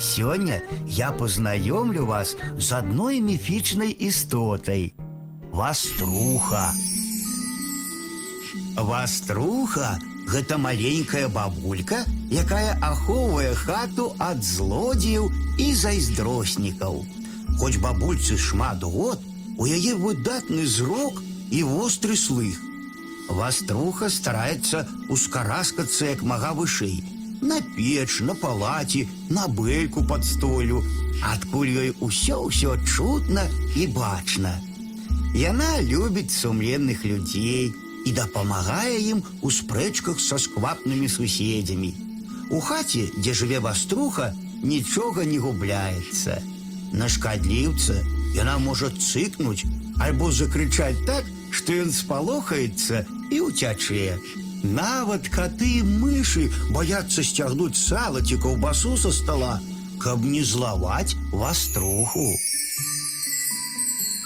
Сёння я познаёмлю вас з адной міфічнай істотай. Ваструха. Ваструха гэта маленькая бабулька, якая ахоўвае хату ад злодзеяў і зайздроснікаў. Хоць бабульцы шмат год, у яе выдатны зрок і востры слых. Ваструха стараецца ускараскацца як мага вышэй. На печ, на палаці, на бэльку пад столю, адкуль ёй усё-ўсё чутна і бачна. Яна любіць сумленных людзей і дапамагае ім у спрэчках са сквапнымі суседзямі. У хаце, дзе жыве ваструха, нічога не губляецца. На шкадліўца яна можа цыкнуць альбо закрычаць так, што ён спалохаецца і ўцячэ. Нават каты і мышы баяцца сцягнуць сала ці каўбасу са стола, каб не злаваць ваструху.